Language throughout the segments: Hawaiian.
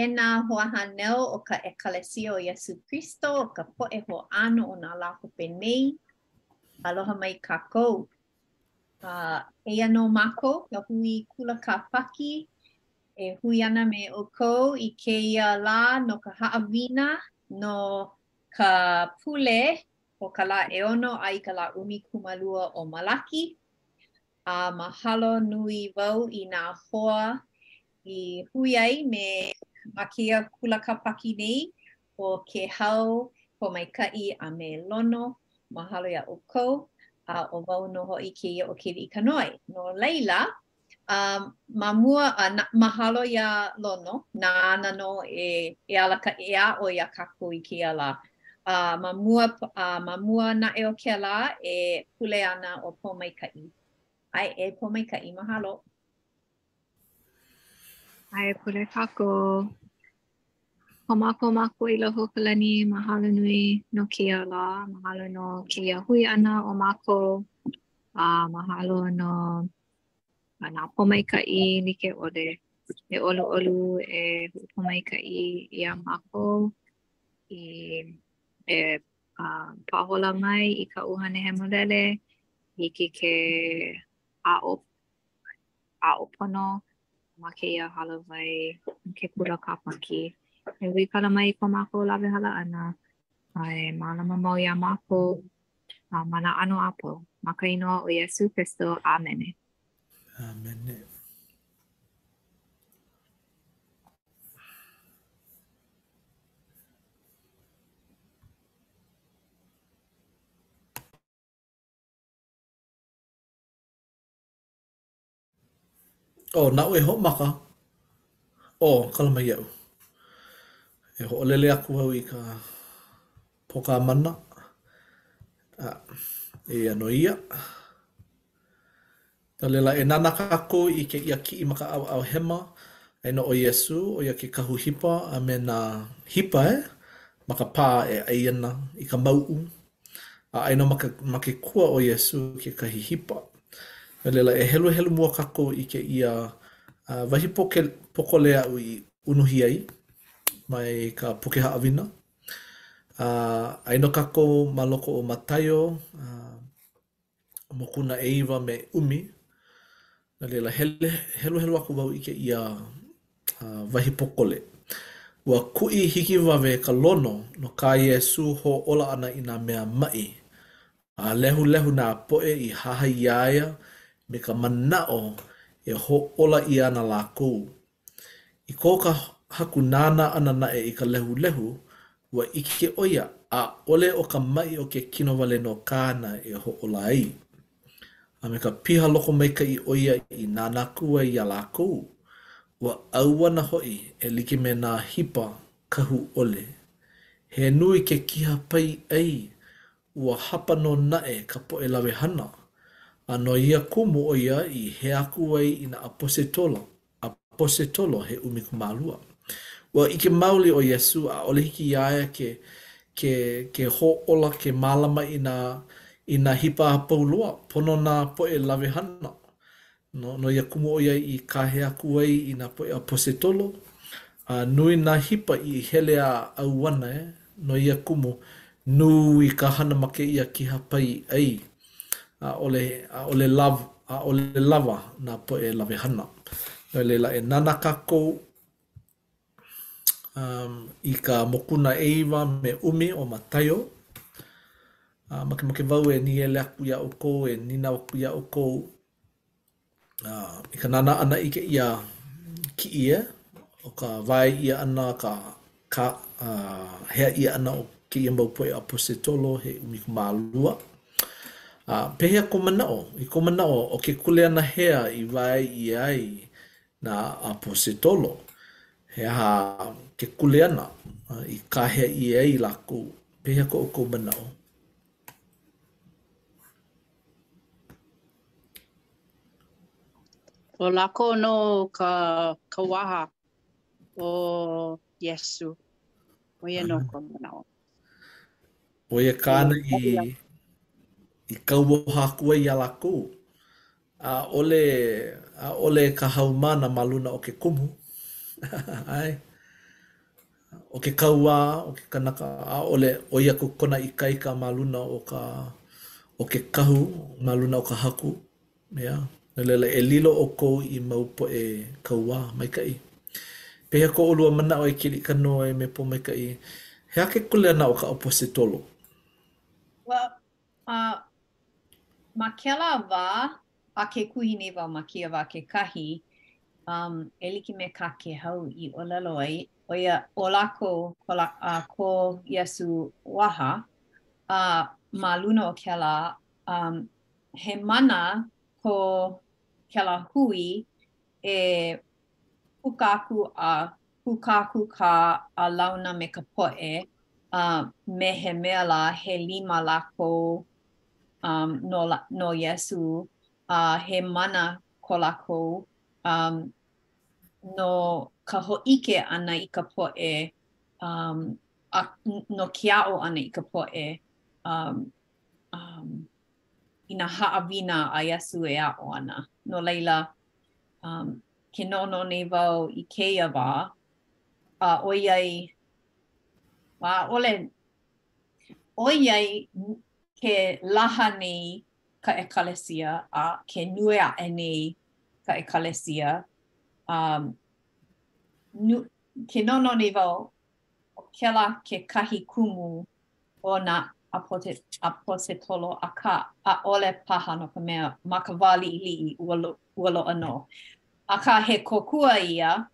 E nā hoahānau o ka ʻEkalesia o Iesū Kristo o ka Poʻe Hoʻāno o nā lā hope nei, aloha mai kākou. A, eia nō mākou, ka Hui Kula Kāpaki, e hui ana me ʻoukou i kēia lā no ka haʻawina no ka pule o ka lā ʻeono a i ka lā ʻumikūmālua o Malaki. A mahalo nui wau i nā hoa i hui ai me ma kēia Kula Kāpaki nei, ʻo Kēhau, Pōmaikaʻi a me Lono, mahalo iā ʻoukou, a ʻo wau nō hoʻi kēia ʻo Keliʻikanoe. No laila, a ma mua, a mahalo iā Lono, nāna nō e alakaʻi, e aʻo iā kākou i kēia lā. a ma mua a ma mua naʻe o kēlā e pule ana ʻo Pōmaikaʻi. ʻAe e Pōmaikaʻi, mahalo. ʻAe e pule kākou. Ko mākou Makua i loko o ka lani, mahalo nui no kēia lā, mahalo no kēia hui ʻana o mākou, a mahalo no nā pōmaikaʻi like ʻole e ʻoluʻolu e hoʻopōmaikaʻi iā mākou i e pāhola mai i ka ʻUhane Hemolele, hiki ke aʻo aʻo pono ma kēia hālāwai no ke Kula Kāpaki. E huikala mai i ko mākou lawehala ʻana a e mālama mau iā mākou ma nā ʻano a pau. Ma ka inoa o Iesū Kristo, ʻĀmene. ʻĀmene. Oh, naʻu e hoʻomaka. Oh, kala mai iaʻu. E hoʻolele aku au i ka Pōkā mana, a eia nō ia. No laila, e nānā kākou i kēia kiʻi ma ka ʻaoʻao hema, aia nō ʻo Iesū, ʻo ia ke kahu hipa a me nā hipa, e, ma ka pā e ʻai ana i ka mauʻu. A aia nō ma ka, ma ke kua o Iesū kekahi hipa. No laila, e heluhelu mua kākou i kēia, a, wahi poke, pokole aʻu i unuhi ai mai ka puke haʻawina. A aia nō kākou ma loko o Mataio, mokuna ʻeiwa me ʻumi, no laila, hele, heluhelu aku wau i kēia wahi pōkole. Ua kuʻi hikiwawe ka lono no kā Iesū hōʻola ʻana i nā mea maʻi, a lehulehu nā poʻe i hahai iā ia me ka manaʻo e hōʻola ʻia ana lākou I ko ka haku nānā ʻana naʻe i ka lehulehu, ua ʻike ʻo ia, ʻaʻole ʻo ka maʻi o ke kino wale nō kāna e hoʻōla ai. A me ka piha lokomaikaʻi ʻo ia i nānā aku ai iā lākou, ua ʻauana hoʻi e like me nā hipa kahu ʻole. He nui ke kīhāpai ʻai Ua hapa nō naʻe ka poʻe lawehana, a no ia kumu ʻo ia i hea aku ai i nā ʻaposetolo, ʻaposetolo he ʻumikūmālua. Ua ʻike maoli ʻo Iesū, ʻaʻole hiki iā ia ke ke ke hōʻola ke mālama i nā i nā hipa a pau loa, pono nā poʻe lawehana No ia kumu ʻo ia i kāhea aku ai i nā poʻe ʻaposetolo, a nui nā hipa i hele a ʻauana ē. No ia kumu, nui ka hana ma kēia kīhāpai ʻai. ʻAʻole, ʻaʻole lawa, ʻaʻole lawa nā poʻe lawehana. No laila, e nānā kākou i ka mokuna ʻeiwa me ʻumi o Mataio. Makemake wau e nīele aku iā ʻoukou, e nīnau aku iā ʻoukou i ka nānā ʻana i kēia kiʻi ē, ʻo ka wae ʻia ʻana, ka ka hea ʻia ʻana o kēia mau poʻe ʻaposetolo he ʻumikūmālua. Pehea kou manaʻo? I kou manaʻo, ʻo ke kuleana hea i wae ʻia ai nā ʻaposetolo, he aha ke kuleana i kāhea ʻia ai lākou? Pehea ko ʻoukou manaʻo? ʻO lākou nō ka, ka waha o Iesū. ʻO ia nō kou manaʻo. ʻo ia kāna i i kauoha aku ai iā lākou, ʻaʻole ʻaʻole ka haumāna ma luna o ke kumu. ʻAe. ʻO ke kauā, ʻo ke kanaka, ʻaʻole ʻoi aku kona ikaika ma luna o ka o ke kahu, ma luna o ka haku. Yeah, no laila e lilo ʻoukou i mau poʻe kauā maikaʻi. Pehea ko ʻolua manaʻo e Keliʻikanoe me Pōmaikaʻi, he aha ke kuleana o ka ʻaposetolo? Well, uh, ma kēlā wā a ke kuhi nei wau ma kēia wā kekahi, um, e like me kā Kēhau i ʻōlelo ai, ʻo ia ʻo lākou ko la, a ko Iesū waha, a ma luna o kēlā, um, he mana ko kēlā hui e puka aku a kūkākūkā a launa me ka poʻe a me he mea lā he lima lākou um no no Iesū a he mana ko lākou um no ka hōʻike ʻana i ka poʻe um a no ke aʻo ʻana i ka poʻe um um. i nā haʻawina a Iesū e aʻo ana. No laila, um, ke noʻonoʻo nei wau i kēia wā, a ʻoiai, ʻaʻole, ʻoiai ke laha nei ka ʻekalesia a ke nui aʻe nei ka ʻekalesia, um, nu, ke noʻonoʻo nei wau ʻo kēlā kekahi kumu o nā ʻapo, ʻaposetolo, akā, ʻaʻole paha no ka mea, ma ka wā liʻiliʻi, ua loaʻa nō. Akā, he kōkua ia,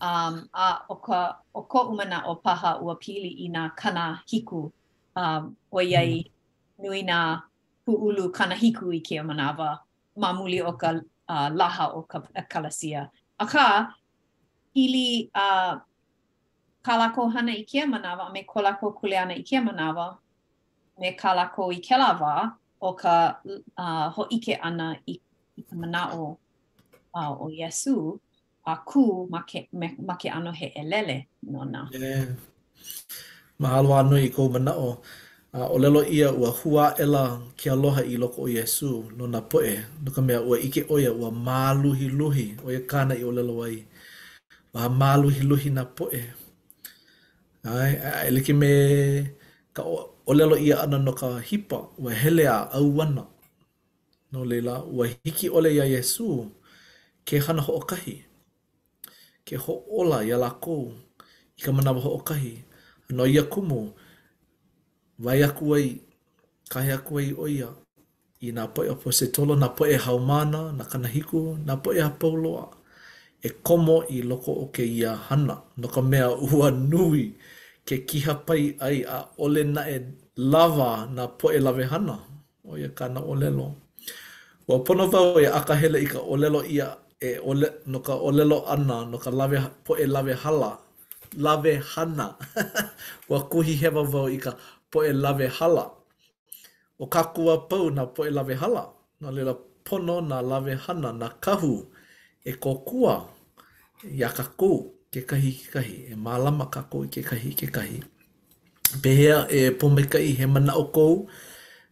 a ʻo ka, ʻo koʻu manaʻo paha ua pili i nā kanahiku, ʻoiai nui nā pūʻulu kanahiku i kēia manawa ma muli o ka laha o ka ʻekalesia. Akā, pili a kā lākou hana i kēia manawa a me ko lākou kuleana i kēia manawa me kā lākou i kēlā wā ʻo ka hōʻike ʻana i ka manaʻo o Iesū a kū ma ke ʻano he ʻelele nona. Mahalo a nui i kou manaʻo. A ʻōlelo ʻia, ua hū aʻela ke aloha i loko o Iesū no nā poʻe, no ka mea, ua ʻike ʻo ia ua māluhiluhi, ʻo ia kāna i ʻōlelo ai. A māluhiluhi nā poʻe. ʻAe, a e like me ka ʻōlelo ʻia ʻana no ka hipa, ua hele a ʻauana. No laila, ua hiki ʻole iā Iesū ke hana hoʻokahi, ke hoʻōla iā lākou i ka manawa hoʻokahi, a no ia kumu, wae aku ai, kāhea aku ai ʻo ia i nā poʻe ʻaposetolo, nā poʻe haumāna, nā kanahiku, nā poʻe a pau loa e komo i loko o kēia hana, no ka mea, ua nui ke kihapai ʻai, ʻaʻole naʻe lawa nā poʻe lawehana, ʻo ia kāna ʻōlelo. Ua pono wau e akahele i ka ʻōlelo ʻia e ʻoe no ka ʻōlelo ʻana no ka lawe poʻe lawehala, lawehana, ua kuhihewa wau i ka poʻe lawehala, ʻO kākou a pau nā poʻe lawehala, no laila pono nā lawehana, nā kahu e kōkua iā kākou kekahi i kekahi, e mālama kākou i kekahi i kekahi. Pehea e Pōmaikaʻi he manaʻo kou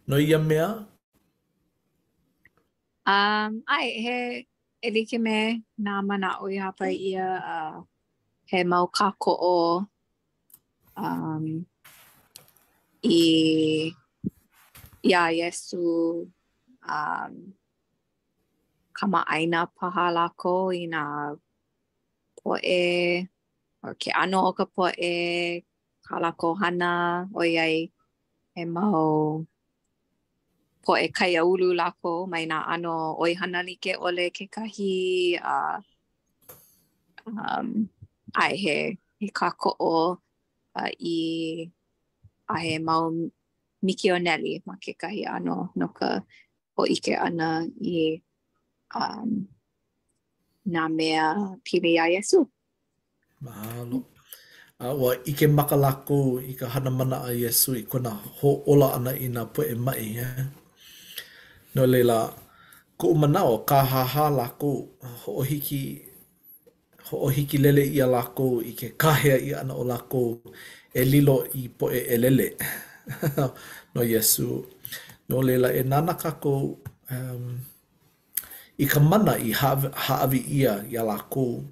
no ia mea? Um, ʻae, he, e like me nā manaʻo i hāpai ʻia, uh, he mau kākoʻo um, i iā Iesū um, kamaʻāina paha lākou i nā poʻe o ke ʻano o ka poʻe kā lākou hana ʻoiai he mau poʻe kaiāulu lākou mai nā ʻano ʻoihana like ʻole kekahi, a ʻae he he kākoʻo i a he mau mikioneli ma kekahi ʻano no ka hōʻike ʻana i. nā mea pili iā Iesū. Mahalo. A ua ʻike maka lākou i ka hana mana a Iesū i kona hōʻola ʻana i nā poʻe maʻi. No laila, koʻu manaʻo, kāhāhā lākou, hoʻohiki hoʻohikilele ʻia lākou i ke kāhea ʻia ʻana o lākou e lilo i poʻe ʻelele no Iesū. No laila, e nānā kākou, um, I ka mana i hāʻawi ʻia iā lākou,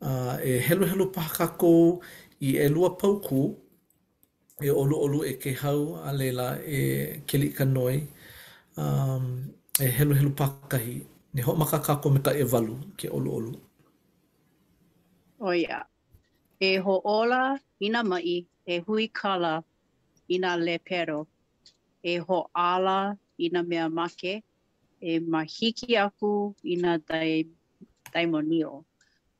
a e heluhelu paha kākou i ʻelua paukū e ʻoluʻolu e Kēhau a laila e Keliʻikanoe, a e heluhelu pākahi. E hoʻomaka kākou me ka ʻewalu ke ʻoluʻolu. ʻO ia, e hōʻola i nā maʻi, e huikala i nā lēpero, e hōʻala i nā mea make, E mahiki aku i nā dai daimonio,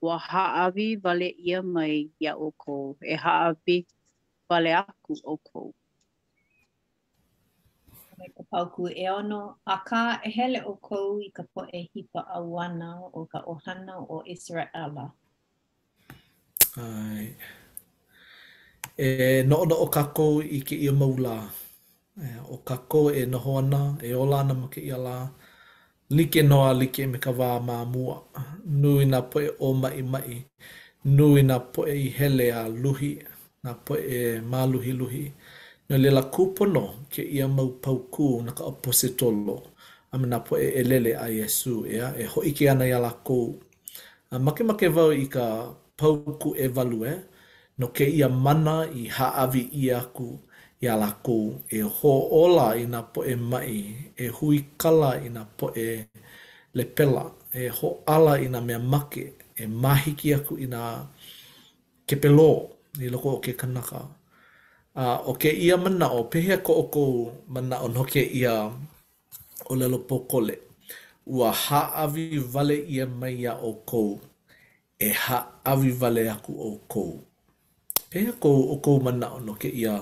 ua hāʻawi wale ʻia mai iā ʻoukou, e hāʻawi wale aku ʻoukou. A me ka paukū ʻeono, akā, e hele ʻoukou i ka poʻe hipa ʻauana o ka ʻohana o ʻIseraʻela. ʻAe. E noʻonoʻo kākou i kēia mau lā. ʻO kākou e noho ana, e ola ana ma kēia lā, like nō a like me ka wā ma mua. Nui nā poʻe ʻōmaʻimaʻi. Nui nā poʻe i hele a luhi, nā poʻe e māluhiluhi. No laila kūpono kēia mau paukū na ka ʻaposetolo a me nā poʻe ʻelele a Iesū, ʻeā, e hōʻike ana iā lākou, A makemake wau i ka paukū ʻewalu ē, no kēia mana i hāʻawi ʻia aku iā lākou e hoʻōla i nā poʻe maʻi, e huikala i nā poʻe lepela, e hoʻāla i nā mea make, e mahiki aku i nā kepolō i loko o ke kanaka. A ʻo kēia manaʻo, pehea ko ʻoukou manaʻo no kēia ʻōlelo pōkole, ua hāʻawi wale ʻia mai iā ʻoukou, e hāʻawi wale aku ʻoukou. Pehea ko ʻoukou manaʻo no kēia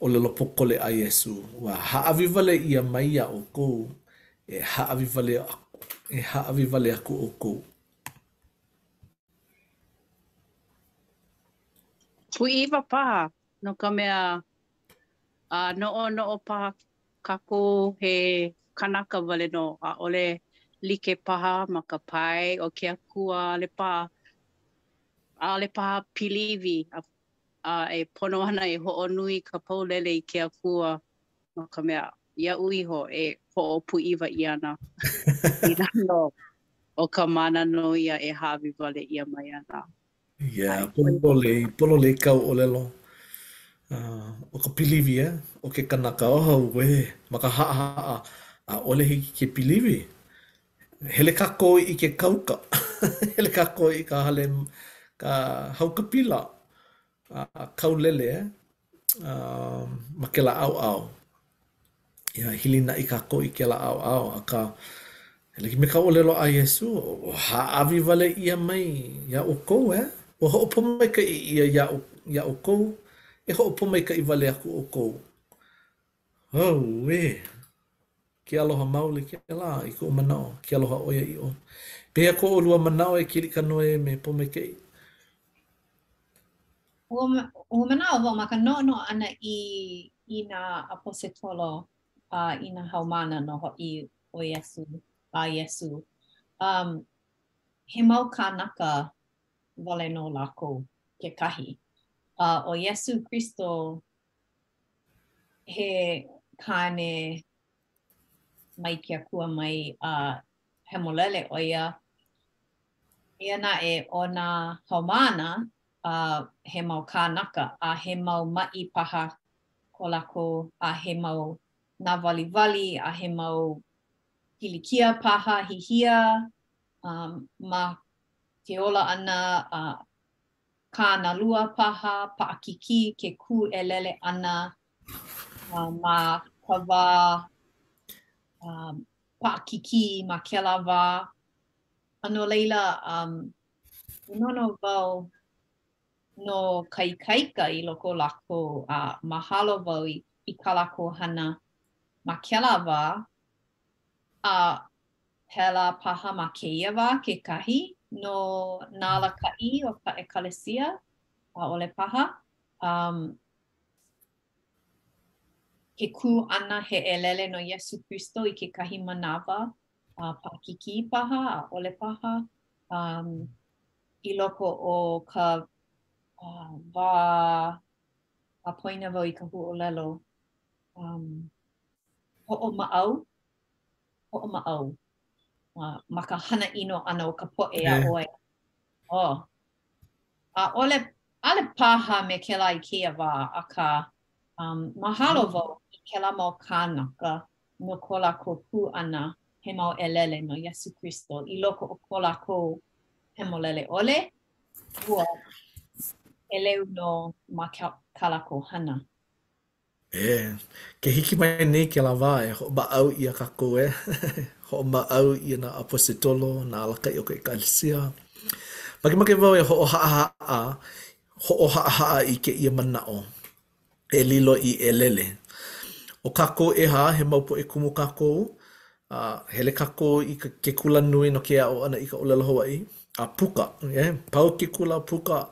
ʻōlelo pōkole a Iesū, ua hāʻawi wale ʻia mai iā ʻoukou, e hāʻawi wale, e hāʻawi wale aku ʻoukou? Pūʻiwa paha, no ka mea, a noʻonoʻo paha Kākou he kanaka wale nō, ʻaʻole like paha ma ka pae o ke Akua, ʻaʻole pa, ʻaʻole paha piliwi a e pono ana e hoʻonui ka paulele i ke Akua, no ka mea, iaʻu iho e hoʻopūʻiwa ʻia ana inā nō ʻo ka mana nō ia e hāʻawi wale ʻia mai ana. Yeah pololei, pololei kāu ʻōlelo ʻo ka piliwi ē, ʻo ke kanaka ō auē ma ka haʻahaʻa, ʻaʻole hiki ke piliwi. Hele kākou i ke kauka, hele kākou i ka hale, ka haukapila a kaukaʻi ē. uh, ma ke la au au. Ia hili na i kako i ke la au au, a ka hele ki me ka olelo a Yesu, o haawi wale ia mai ia o kou, eh? O ho opo mai ka i ia ia o, ia o kou, e ho opo mai ka i wale aku o kou. ʻO wai ē! Ke aloha maoli kēlā i koʻu manaʻo, ke aloha ʻoiaʻiʻo. Pehea ko ʻolua manaʻo e Kilikanoe me Pōmaikaʻi? Ua manaʻo wau ma ka noʻonoʻo ʻana i nā ʻaposetolo a i nā haumāna nō hoʻi o Iesū, a Iesū, he mau kānaka wale nō lākou kekahi, a ʻo Iesū Kristo He kāne mai ke akua mai a hemolele ʻo ia. Eia naʻe, ʻo nā haumāna a he mau kānaka a he mau maʻi paha ko lākou a he mau nāwaliwali a he mau pilikia paha hihia ma ke ola ʻana a kānalua paha paʻakikī ke kū ʻelele ʻana ma ka wā paʻakikī ma kēlā wā, a no laila, ua noʻonoʻo wau no ka ikaika i loko o lākou a mahalo wau i kā lākou hana ma kēlā wā, a Pēlā paha ma kēia wā kekahi no nā alakaʻi o ka ʻekalesia? ʻAʻole paha. Um, ke kū ʻana he ʻelele no Iesū Kristo i kekahi manawa uh, paʻakikī paha, ʻaʻole paha. Um, I loko o ka uh, wā a poina wau i ka huaʻōlelo um, hoʻomaʻau hoʻomaʻau ma ka hana ʻino ʻana o ka poʻe iā ʻoe. Oh. ʻAʻole, ʻaʻole paha me kēlā i kēia wā, akā, um, mahalo wau i kēlā mau kānaka no ko lākou kū ʻana he mau ʻelele no Iesū Kristo i loko o ko lākou hemolele ʻole, ua ʻeleu nō ma kā lākou hana. E, ke hiki mai nei kēlā wā e hoʻomaʻau ʻia kākou, e, hoʻomaʻau ʻia nā ʻapositolo, nā alakaʻi o ka ʻekalesia. Makemake wau e hoʻohaʻahaʻa, hoʻohaʻahaʻa i kēia manaʻo e lilo i ʻelele. ʻO kākou ʻehā, he mau poʻe kumu kākou, a hele kākou i ke kulanui no ke aʻo ʻana i ka ʻōlelo Hawaiʻi, a puka, e, pau ke kula puka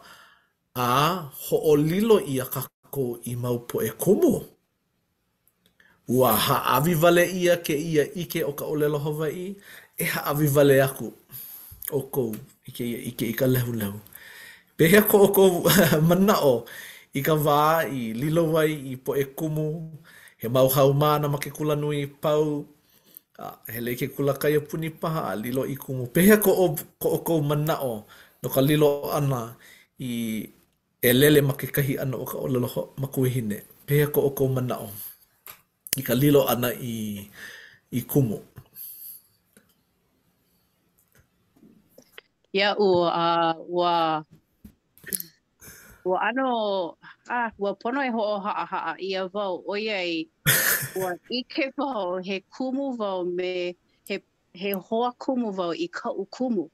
A hoʻolilo ʻia kākou i mau poʻe kumu. Ua hāʻawi wale ʻia kēia ʻike o ka ʻōlelo Hawaiʻi e hāʻawi wale aku ʻoukou i kēia ʻike i ka lehulehu. Pehea ko ʻoukou manaʻo i ka wā i lilo ai i poʻe kumu he mau haumāna ma ke kulanui pau A, hele i ke kula kaiapuni paha a lilo i kumu. Pehea ko, o, ko ʻoukou manaʻo no ka lilo ʻana i ʻelele ma kekahi ʻano o ka ʻōlelo makuahine? Pehea ko ʻoukou manaʻo i ka lilo ʻana i, i kumu? Iaʻu, a ua. Ua ʻano, a ua pono e hoʻohaʻahaʻa ʻia wau, ʻoiai ua ʻike wau he kumu wau me he he hoa kumu wau i kaʻu kumu.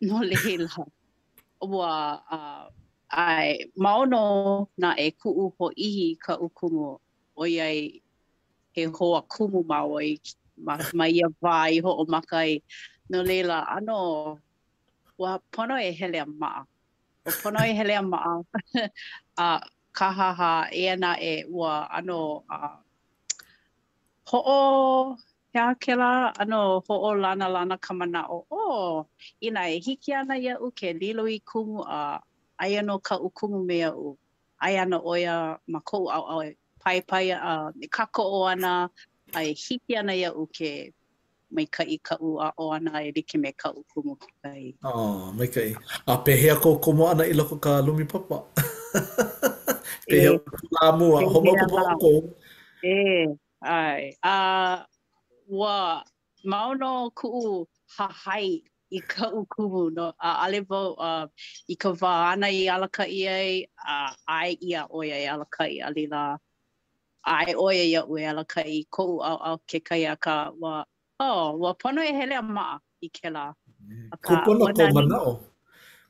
No laila, ua ʻae mau nō naʻe kuʻu hōʻihi i kaʻu kumu, ʻoiai he hoa kumu māua i ma ma ia wā i hoʻomaka ai. No laila, ʻano, ua pono e hele a maʻa. Ua pono e hele a maʻa a kāhāhā, eia naʻe ua ʻano a hoʻo, he aha kēlā ʻano hoʻolanalana ka manaʻo, oh, inā e hiki ana iaʻu ke lilo i kumu a aia nō kaʻu kumu me aʻu, aia ana ʻo ia ma koʻu ʻaoʻao e paipai a me kākoʻo ana a e hiki ana iaʻu ke maikaʻi kaʻu aʻo ʻana e like me kaʻu kumu kekahi. Oh, maikaʻi. A pehea kou komo ʻana i loko ka lumi papa? pehea kou lā mua? Hoʻomaopopo ʻoukou? E, ʻae. A ua mau nō kuʻu hahai i kaʻu kumu, no, ʻaʻale wau, um, i ka wā āna i alakaʻi ai, a ʻae ʻia ʻo ia e alakaʻi, a laila, ʻAe ʻo ia iaʻu e alakaʻi i koʻu ʻaoʻao kekahi akā ua, oh, ua pono e hele a maʻa i kēlā. Kūpono kou manaʻo,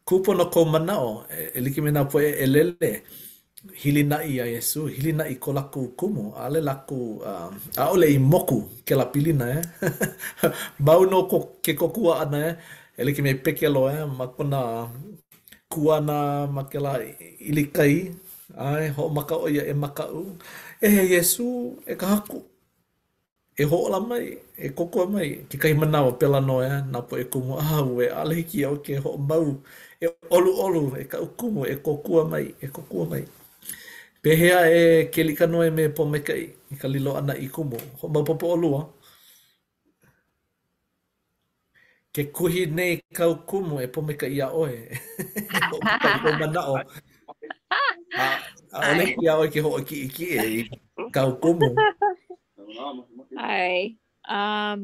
kūpono kou manaʻo e like me nā poʻe ʻelele hilinaʻi iā Iesū, hilinaʻi ko lākou kumu, ʻaʻole lākou, ʻaʻole i moku kēlā pilina ē. Mau nō ko ke kōkua ʻana ē, e like me Pekelo ē, ma kona kū ʻana ma kēlā ʻilikai ʻAe, hoʻomaka ʻo ia e makaʻu, E Iesū, e ka Haku, e hoʻōla mai, e kōkua mai. Kekahi manawa, pēlā nō ē, nā poʻe kumu, auē, ʻaʻole hiki iaʻu ke hoʻomau e ʻoluʻolu e kaʻu kumu e kōkua mai, e kōkua mai. Pehea e Keliʻikanoe me Pōmaikaʻi i ka lilo ʻana i kumu? Hoʻomaopopo ʻolua. Ke kuhi nei kāu kumu e Pōmaikaʻi iā ʻoe. Hō, manaʻo. ʻAʻole hiki iā ʻoe ke hoʻokiʻekiʻe i kāu kumu. ʻAe, um,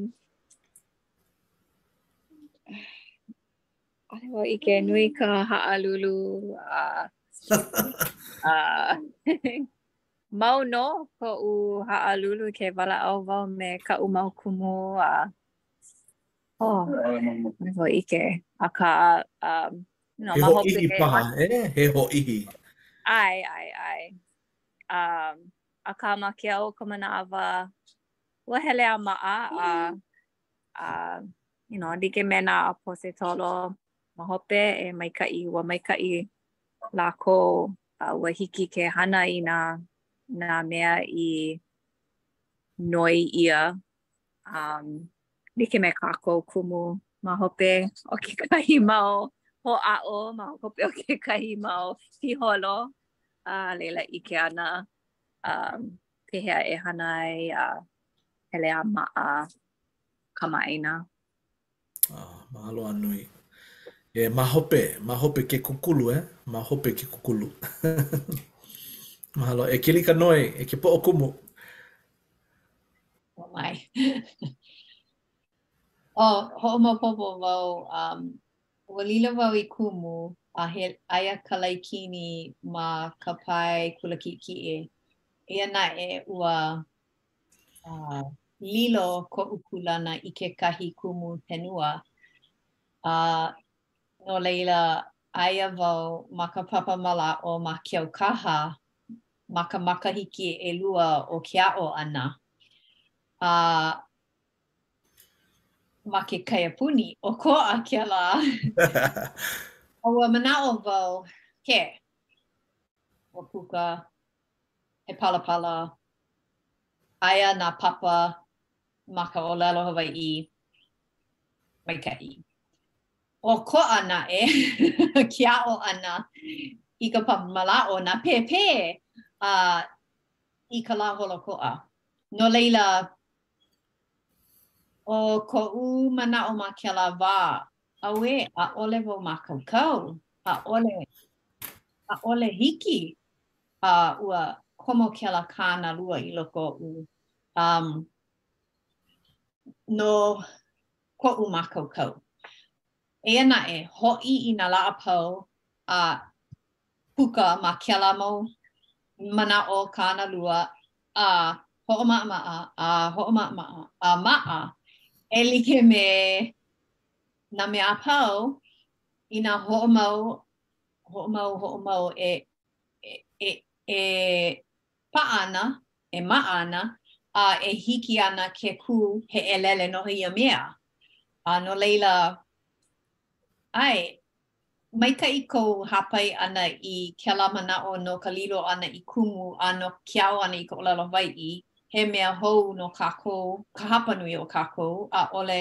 ʻale wau ʻike, nui ka haʻalulu, uh, uh, Mau nō koʻu haʻalulu ke walaʻau wau me kaʻu mau kumu a me koʻu ʻike. Akā, he hōʻihi paha, ʻē? He hōʻihi. ʻAe, ʻae, ʻae. Akā, ma ke au o ka manawa, ua hele a maʻa a you know, like me nā ʻaposetolo ma hope, e maikaʻi, ua maikaʻi lākou A ua hiki ke hana i nā nā mea i noi ʻia um, like me kākou kumu ma hope o kekahi mau hoʻāʻo, ma hope o kekahi mau piholo a laila ʻike ʻana um, pehea e hana ai a hele a maʻa kamaʻāina. Ah, mahalo a nui. E ma hope, ma hope ke kūkulu, eh? Ma hope ke kūkulu. mahalo, e Kilikanoe, e ke poʻokumu. Oh my. oh, hoʻomaopopo wau, um, ua lilo wau i kumu, a he aia ka laikini ma ka pae kula kiʻekiʻe. Eia naʻe, ua Lilo koʻu kūlana i kekahi kumu tenua, a no laila, aia wau ma ka papa mālaaʻo ma Keaukaha ma ka makahiki ʻelua o ke aʻo ʻana. A ma ke Kaiapuni ʻokoʻa kēlā, a ua manaʻo wau, he, ua puka, he palapala, aia nā papa ma ka ʻōlelo Hawaiʻi maikaʻi. ʻOkoʻa naʻe ke aʻo ʻana i ka papa mālaaʻo, nā pēpē a i ka lā holokoʻa. No laila, ʻo koʻu manaʻo ma kēlā wā, auē, ʻaʻole wau mākaukau, ʻaʻole, ʻaʻole hiki a ua komo kēlā kānalua i loko oʻu, um, no koʻu mākaukau. Eia naʻe, hoʻi i nā lā a pau a puka ma kēlā mau manaʻo kānalua a hoʻomaʻamaʻa a hoʻomaʻamaʻa a maʻa e like me nā mea a pau inā hoʻomau, hoʻomau, hoʻomau e e, e paʻa ana, e maʻa ana, a e hiki ana ke kū he ʻelele no ia mea. A no laila, ʻae, maikaʻi kou hāpai ʻana i kēlā manaʻo no ka lilo ʻana i kumu a no ke ao ʻana i ka ʻōlelo Hawaiʻi, he mea hou no kākou, ka hapanui o kākou, ʻaʻole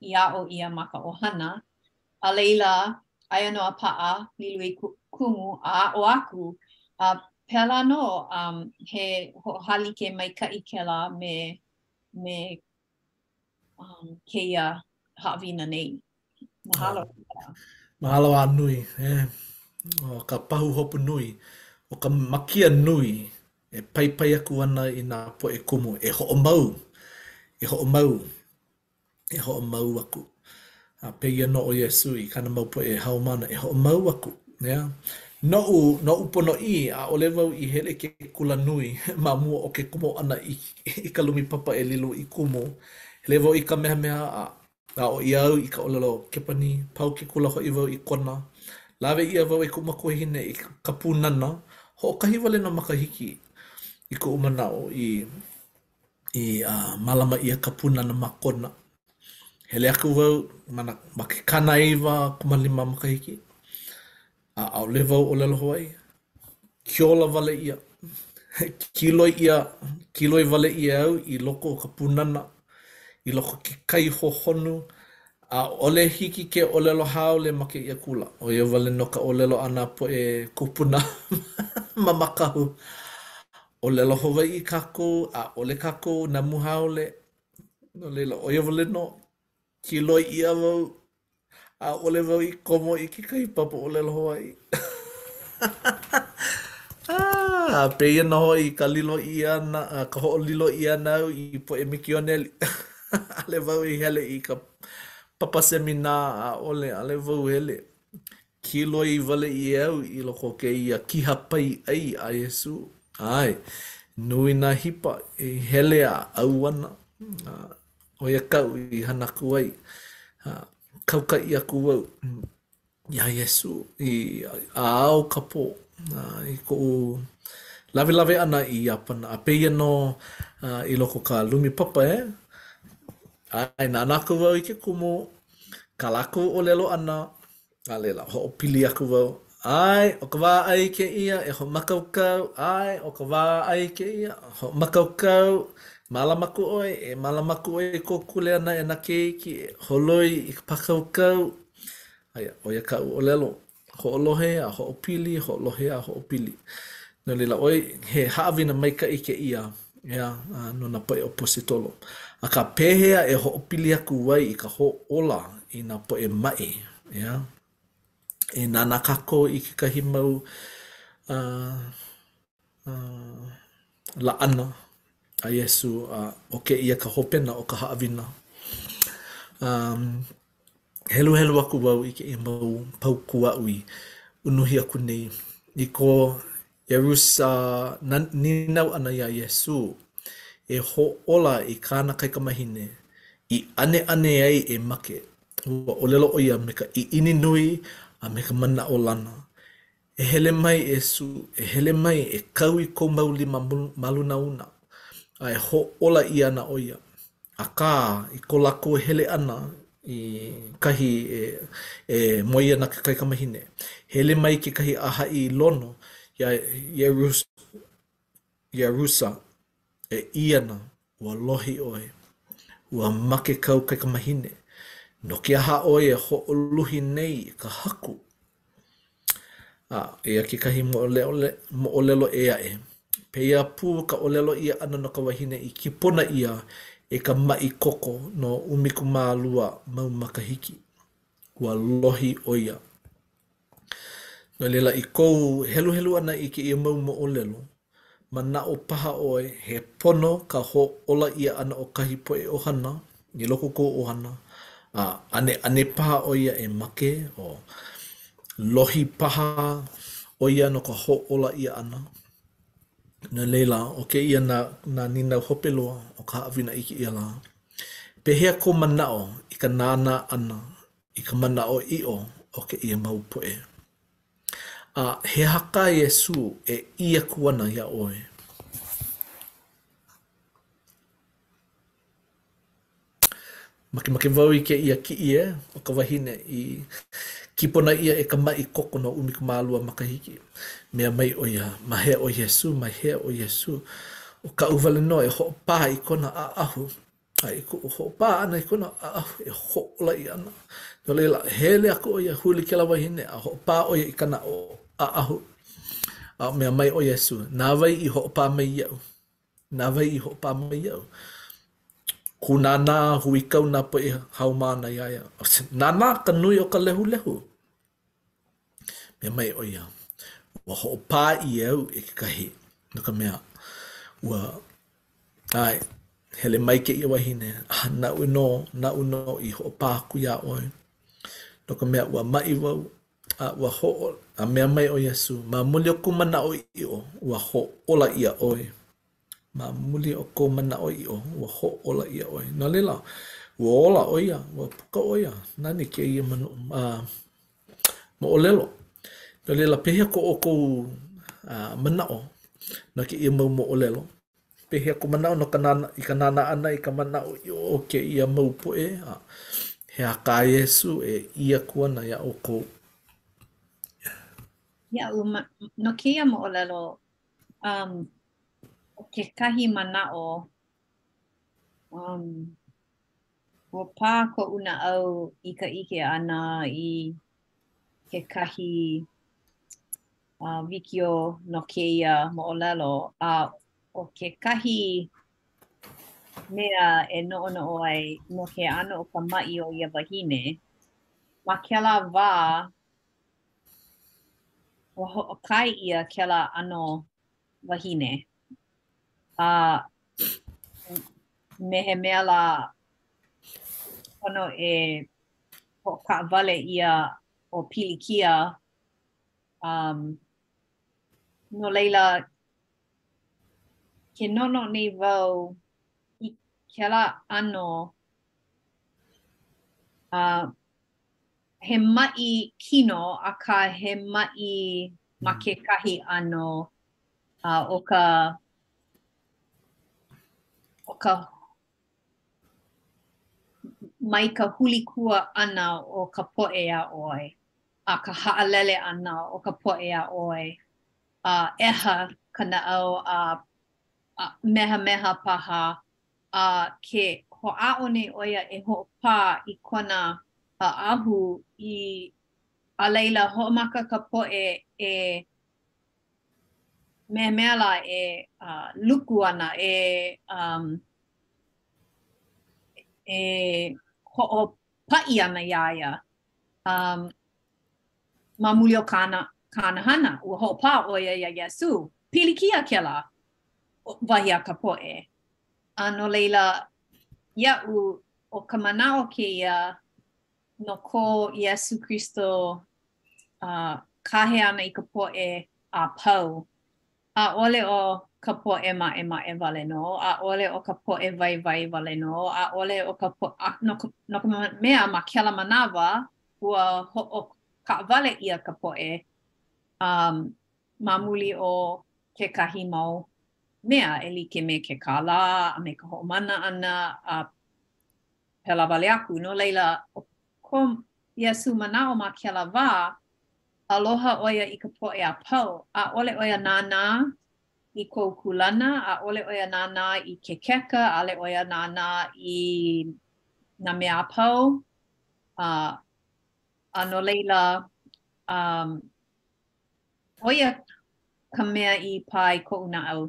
i aʻo ʻia ma ka ʻohana, A laila, aia nō a paʻa, lilo i kumu a aʻo aku, a pēlā lā nō, a he hoʻohālike maikaʻi kēlā me me kēia haʻawina nei. Mahalo. Mahalo a nui ē, ʻo ka pahuhopu nui, ʻo ka mākia nui e paipai aku ana i nā poʻe kumu e hoʻomau, e hoʻomau e hoʻomau aku. A pēia nō ʻo Iesū i kāna mau poʻe haumāna e hoʻomau aku, ʻeā? Noʻu, noʻu ponoʻī, ʻaʻole wau i hele ke kulanui ma mua o ke komo ʻana i ka lumi papa e lilo i kumu. Hele wau i Kamehameha a aʻo ʻia au i ka ʻōlelo Kepanī, pau ke kula hoʻi wau i Kona. Lawe ʻia wau e kuʻu makuahine i ka pūnana, hoʻokahi wale nō makahiki i koʻu manaʻo i. i mālama ʻia ka pūnana ma Kona. Hele aku wau ma ke kanaiwa kumalima makahiki, a ʻaʻole wau ʻōlelo Hawaiʻi, kiola wale ʻia, kīloi ʻia, kīloi wale ʻia au i loko o ka pūnana, i loko o ke kai hohonu, ʻaʻole hiki ke ʻōlelo haole ma kēia kula, ʻo ia wale nō ka ʻōlelo a nā poʻe kūpuna mama kahu. ʻōlelo Hawaiʻi kākou, ʻaʻole kākou namu haole, no laila, ʻo ia wale nō, kīloi ʻia wau, ʻaʻole wau i komo i kekahi papa ʻōlelo Hawaiʻi. A pēia nō hoʻi ka lilo ʻia ʻana, ka hoʻolilo ʻia ʻana au i poʻe mikioneli. ʻAʻole wau i hele i ka papa seminā, ʻaʻole, ʻaʻole wau hele. Kīloi wale ʻia au i loko o kēia kīhāpai ʻai a Iesū. ʻAe, nui nā hipa i hele a ʻauana, a ʻo ia kaʻu i hana aku ai. A kaukaʻi aku wau iā Iesū i ke ao, ka pō i koʻu lawelawe ʻana i Iāpana. A pēia nō i loko o ka lumi papa, ʻē? ʻAe, nānā aku wau i ke kumu, kā lākou ʻōlelo ʻana. A laila, hoʻopili aku wau, ʻAe, ʻo ka wā ʻai kēia e hoʻomākaukau, ʻAe, ʻo ka wā ʻai kēia, hoʻomākaukau, Mālama aku ʻoe, e mālama aku ʻoe i kou kuleana e nā keiki, e holoi i ka pākaukau. Aia, ʻo ia kaʻu ʻōlelo, hoʻolohe a hoʻopili, hoʻolohe a hoʻopili. No laila hoʻi, he haʻawina maikaʻi kēia. ʻia no nā poʻe ʻaposetolo. Akā, pehea e hoʻopili aku ai i ka hoʻōla i nā poʻe maʻi, yeah? E nānā kākou i kekahi mau laʻana a Iesū, a ʻo kēia ka hopena o ka haʻawina. Heluhelu aku wau i kēia mau paukū aʻu i unuhi aku nei i ko Iarusa na nīnau ʻana iā Iesū, E hoʻōla i kāna kaikamahine i ʻaneʻane ai e make, ua ʻōlelo ʻo ia me ka ʻiʻini nui a me ka manaʻolana, E hele mai, Iesū, e hele mai e kau i kou mau lima ma luna ona. A e hoʻōla ʻia ana ʻo ia. Akā, i ko lākou e hele ʻana i kahi e moe ana ka kaikamahine, hele mai kekahi ʻāhaʻilono iā Iarusa, e ʻī ana, Ua lohi ʻoe, ua make kāu kaikamahine, no ke aha ʻoe e hoʻoluhi nei i ka Haku? A eia kekahi moʻolelo ʻē aʻe. Pēia pū ka ʻōlelo ʻia ʻana no ka wahine i kīpona ʻia e ka maʻi koko no ʻumikūmālua mau makahiki, ua lohi ʻo ia. No laila, i kou heluhelu ʻana i kēia mau moʻolelo, Manaʻo paha ʻoe he pono ka hōʻola ʻia ʻana o kahi poʻe ʻohana i loko o kou ʻohana, a ʻaneʻane paha ʻo ia e make, a lohi paha ʻo ia no ka hōʻola ʻia ʻana. No laila, ʻo kēia nā, nā nīnau hope loa o ka haʻawina i kēia lā, Pehea kou manaʻo i ka nānā ʻana i ka manaʻoʻiʻo o kēia mau poʻe? A he aha kā Iesū e ʻī aku ana iā ʻoe? Makemake wau i kēia kiʻi ē, ʻo ka wahine i kīpona ʻia e ka maʻi koko no ʻumikūmālua makahiki. Mea mai ʻo ia, Ma hea ʻo Iesū, ma hea ʻo Iesū, ʻo kaʻu wale nō e hoʻopā i kona ʻaʻahu. A i koʻu hoʻopā ʻana i kona ʻaʻahu e hoʻōla ʻia ana, no laila, hele aku ʻo ia huli kēlā wahine, a hoʻopā ʻo ia i kona ʻaʻahu, a mea mai ʻo Iesū, Na wai i hoʻopā mai iaʻu? Na wai i hoʻopā mai iaʻu? Kūnānā huikau nā poʻe haumāna iā ia, Nānā ka nui o ka lehulehu! Mea mai ʻo ia, ua hoʻopā ʻia au e kekahi, no ka mea, ua ʻae, hele mai kēia wahine, a naʻu nō, naʻu nō i hoʻopā aku iā ʻoe. No ka mea, ua maʻi wau, a ua hoʻo, a mea mai ʻo Iesū, ma muli o kou manaʻoʻiʻo, ua hoʻōla ʻia ʻoe. Ma muli o kou manaʻoʻiʻo, ua hoʻōla ʻia ʻoe. No laila, ua ola ʻo ia, ua puka ʻo ia. Nani kēia mau uh, moʻolelo. No laila, pehea ko ʻoukou uh, manaʻo no kēia mau moʻolelo? Pehea kou manaʻo no ka nānā, i ka nānā ʻana i ka manaʻoʻiʻo o kēia mau poʻe? A he aha kā Iesū e ʻī aku ana iā ʻoukou? Ia, ua ma, no kēia moʻolelo, Um, ʻo kekahi manaʻo, um, ua pā koʻu naʻau i ka ʻike ʻana i kekahi uh, wikiō no kēia moʻolelo, a uh, ʻo kekahi mea e noʻonoʻo ai no ke ʻano o ka maʻi o ia wahine, ma kēlā wā Ua hoʻokae ʻia kēlā ʻano wahine, a me he mea lā pono e hoʻokaʻawale ʻia o pilikia, um, no laila, ke noʻonoʻo nei wau i kēlā ʻano, uh. He maʻi kino, akā he maʻi ma kekahi ʻano a ʻo ka ʻo ka mai ka hulikua ʻana o ka poʻe iā ʻoe a ka haʻalele ʻana o ka poʻe iā ʻoe a ʻeha ka naʻau a mehameha paha a ke hoʻāʻo nei ʻo ia e hoʻopā i kona ʻaʻahu i a laila hoʻomaka ka poʻe e me he mea lā e luku ana, e e hoʻopaʻi ana iā ia a ma muli o kāna kāna hana, ua hoʻopā ʻo ia iā Iesū. Pilikia kēlā wahi a ka poʻe. A no laila, iaʻu, ʻo ka manaʻo kēia, no ko Iesū Kristo kāhea ʻana i ka poʻe a pau, ʻaʻole ʻo ka poʻe maʻemaʻe wale nō, ʻaʻole ʻo ka poʻe waiwai wale nō, ʻaʻole ʻo ka poʻe, a no ka mea, ma kēlā manawa, ua hoʻokaʻawale ʻia ka poʻe, a ma muli o kekahi mau mea e like me ke kālā a me ka hoʻomana ʻana a pēlā wale aku. No laila, ʻo ko Iesū manaʻo ma kēlā wā, aloha ʻo ia i ka poʻe a pau, ʻaʻole ʻo ia nānā i kou kūlana, ʻaʻole ʻo ia nānā i ke keka, ʻaʻole ʻo ia nānā i nā mea a pau, a no laila, ʻO ia ka mea i pā i koʻu naʻau,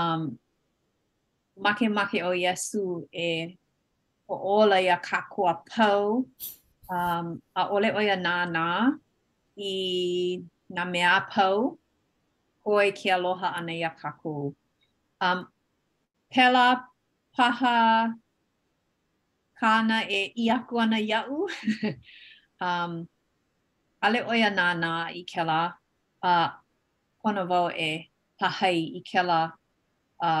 um, makemake ʻo Iesū e hoʻōla iā kākou a pau, um, ʻaʻole ʻo ia nānā i nā mea a pau, koe ke aloha ʻana iā kākou. Um, pēlā paha kāna e ʻī aku ana iaʻu? um, ʻAʻole ʻo ia nānā i kēlā, a pono wau e hahai i kēlā, a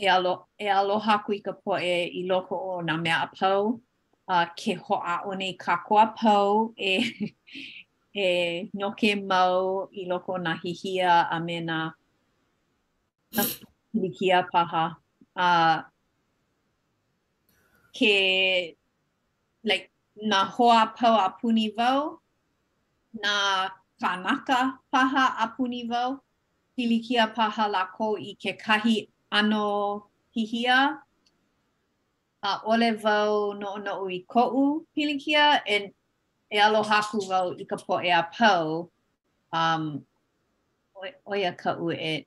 e alo, e aloha aku i ka poʻe i loko o nā mea a pau, a ke hoʻāʻo nei kākou a pau e noke mau i loko o nā hihia a me nā pilikia paha. A ke like nā hoa a pau a puni wau, nā kānaka paha a puni wau, pilikia paha lākou i kekahi ʻano hihia, ʻaʻole wau noʻonoʻo i koʻu pilikia, e e aloha aku wau i ka poʻe a pau, um, ʻo ia kaʻu e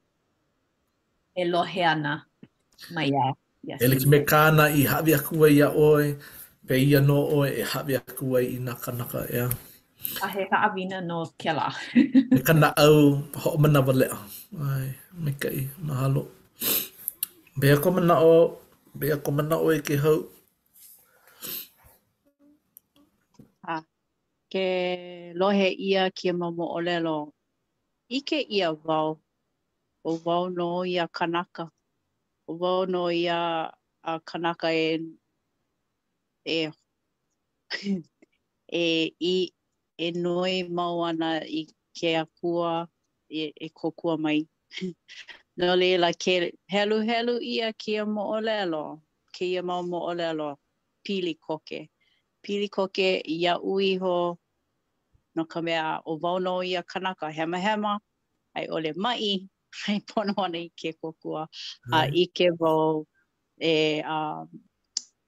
e lohe ana mai iā ia. E like me kāna i hāʻawi aku ai iā ʻoe, pēia nō ʻoe e hāʻawi aku ai i nā kānaka, ʻeā. A he haʻawina nō kēlā. Me ka naʻau hoʻomanawaleʻa. ʻAe, maikaʻi. Mahalo. Pehea kou manaʻo, pehea kou manaʻo e Kēhau? A ke lohe ʻia kēia mau moʻolelo, ʻike ʻia wau ʻo wau nō ia kanaka, ʻo wau nō ia kanaka e e e i e noi mau ana i ke Akua e kōkua mai. No laila, ke heluhelu ʻia kēia moʻolelo, kēia mau moʻolelo pili koke, pili koke iaʻu iho, no ka mea, ʻo wau nō ia kanaka hemahema, a i ʻole maʻi, a e pono ana i ke kōkua a ʻike wau e a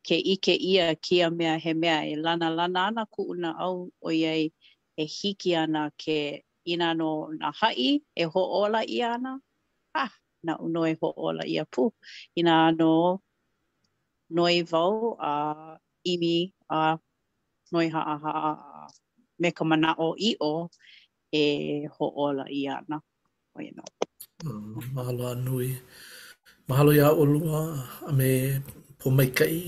ke ʻike ʻia kēia mea he mea e lana lana ana kuʻu naʻau ʻoiai e hiki ana ke inā nō na haʻi e hoʻōla ʻia ana, a naʻu nō e hoʻōla ʻia pū, inā nō noi wau a ʻimi a noi haʻahaʻa a me ka manaʻoʻiʻo e hoʻōla ʻia ana. ʻO ia nō. Mahalo a nui. Mahalo iā ʻolua a me Pōmaikaʻi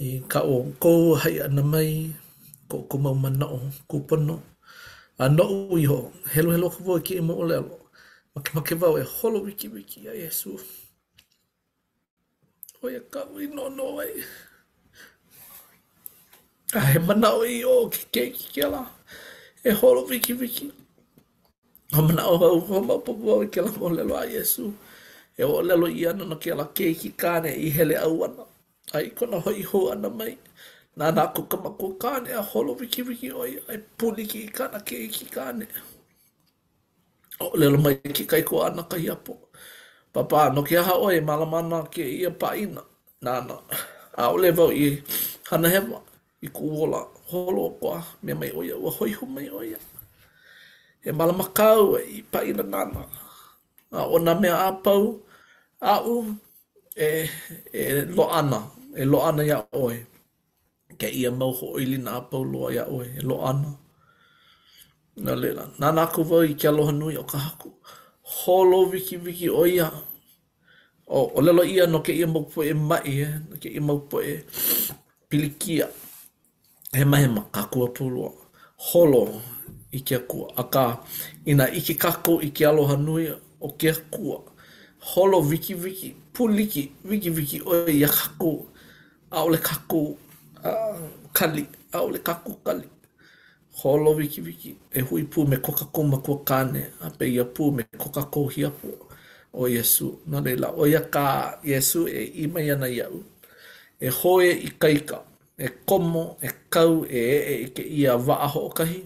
i kā ʻoukou haʻi ʻana mai ko ʻoukou mau manaʻo kūpono. A noʻu iho, heluhelu aku wau i kēia moʻolelo. Makemake wau e holo wikiwiki iā Iesū. ʻo ia kaʻu i noʻonoʻo ai. A he manaʻoʻiʻo keiki kēlā e holo wikiwiki. A manaʻo au ua maopopo au i kēlā moʻolelo a Iesū e ʻōlelo ʻia ana no kēlā keiki kāne i hele ʻauana. A i kona hoʻi hou ʻana mai, nānā aku ka makua kāne a holo wikiwiki ʻo ia e pūliki i kāna keiki kāne. ʻōlelo mai ke kaikuaʻana, ka hiapo, Pāpā, no ke aha ʻoe e mālama ana kēia pāʻina nāna ʻaʻole wau i hana hewa i kuʻu ola holoʻokoʻa mea mai ʻo ia, ua hoʻi hou mai ʻo ia? E mālama kāua i pāʻina nāna a ʻo nā mea a pau aʻu e e loaʻa ana, e loaʻa ana iā ʻoe. kēia mau hoʻoilina a pau loa iā ʻoe e loaʻa ana. No laila, nānā aku wau i ke aloha nui o ka Haku. Holo wikiwiki ʻo ia. ʻŌ ʻōlelo ʻia no kēia mau poʻe maʻi, no kēia mau poʻe pilikia, hemahema kākou a pau loa. Holo i ke Akua. Akā, inā ʻike kākou i ke aloha nui o ke Akua, holo wikiwiki, pūliki wikiwiki ʻo ia iā kākou. ʻAʻole kākou kali, ʻaʻole kākou kali. Holo wikiwiki, e hui pū me ko kākou makuakāne, a pēia pū me ko kākou hiapo, ʻo Iesū. No laila, ʻo ia kā Iesū e ʻī mai ana iaʻu, E hoe ikaika, e komo, e kau, e eʻe i kēia waʻa hoʻokahi.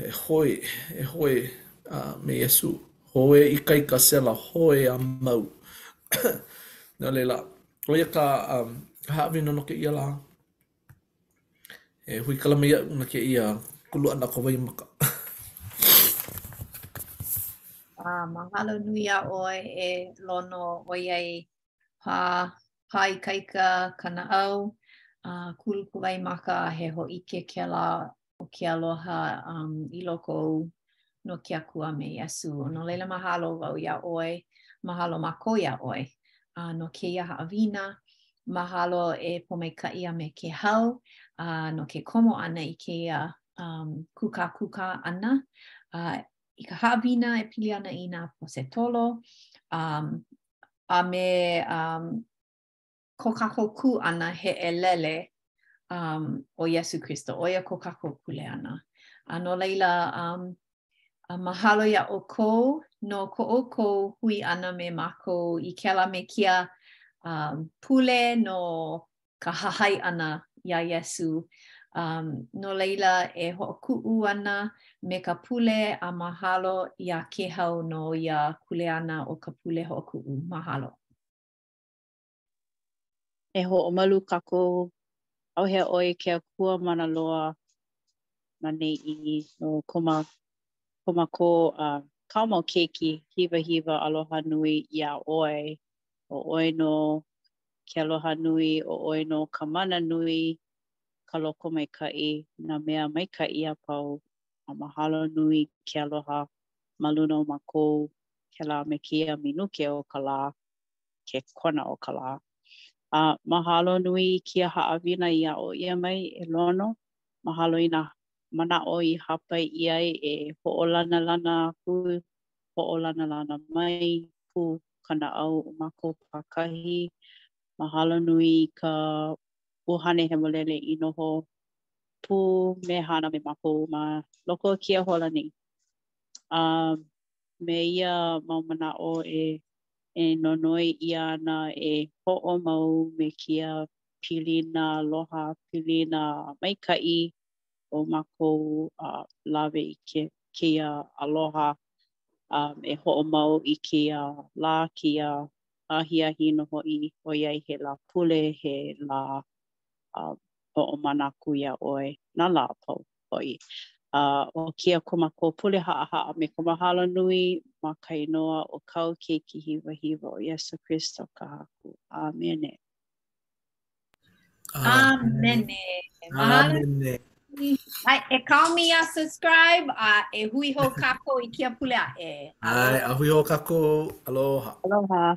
E hoe, e hoe me Iesū. Hoe ikaika, sela, hoe a mau. No laila, ʻO ia ka haʻawina no kēia lā, e huikala mai iaʻu no kēia kulu ʻana o ka waimaka. A mahalo nui iā ʻoe e Lono ʻoiai pā, pā ikaika ka naʻau a kulu ka waimaka a he hōʻike kēlā o ke aloha um, i loko ou no ke Akua me Iesū. No laila mahalo wau iā ʻoe, mahalo mākou iā ʻoe. Uh, no kēia haʻawina, mahalo e Pōmaikaʻi a me Kēhau uh, no ke komo ʻana i kēia um, kūkākūkā ʻana. Uh, I ka haʻawina e pili ana i nā ʻaposetolo, um, a me um, ko kākou kū ʻana he ʻelele um, o Iesū Kristo, ʻo ia ko kākou kuleana. A no laila, um, A mahalo iā ʻoukou no ko ʻoukou hui ʻana me mākou i kēlā me kēia um, pule no ka hahai ʻana iā Iesū. Um, no laila e hoʻokuʻu ana me ka pule a mahalo iā Kēhau no ia kuleana o ka pule hoʻokuʻu. Mahalo. E hoʻomalu kākou, ʻauhea ʻoe ke Akua mana loa ma neʻi nō ko mā ko mākou a kāu mau keiki, hiwahiwa aloha nui ʻia ʻoe, ʻo ʻoe nō ke aloha nui, ʻo ʻoe nō ka mana nui, ka lokomaikaʻi, nā mea maikaʻi a pau, a mahalo nui ke aloha ma luna o mākou, kēlā me kēia minuke o ka lā. kekona o ka lā. A mahalo nui i kēia haʻawina i aʻo ʻia mai e Lono, mahalo i nā manaʻo i hāpai ʻia ai e hoʻolanalana aku, hoʻolanalana mai pū ka naʻau o mākou pākahi. Mahalo nui i ka ʻUhane Hemolele i noho pū mehana me mākou ma loko o kēia hola nei. A me ia mau manaʻo e e nonoi ʻia ana e hoʻomau me kēia pilina aloha, pilina maikaʻi o mākou a lawe i ke kēia aloha a e hoʻomau i kēia lā kēia ahiahi nō hoʻi ʻoiai he Lāpule he lā a hoʻomana aku iā ʻoe nā lā a pau. hoʻi. A ʻo kēia ko mākou pule haʻahaʻa me ka mahalo nui ma ka inoa o kāu Keiki hiwahiwa, ʻo Iesū Kristo ka Haku. ʻĀmene. ʻĀmene. ʻĀmene. ʻAe, e kaomi iā subscribe, a e hui hou kākou i kēia pule aʻe. ʻAe, a hui hou kākou. Aloha. Aloha.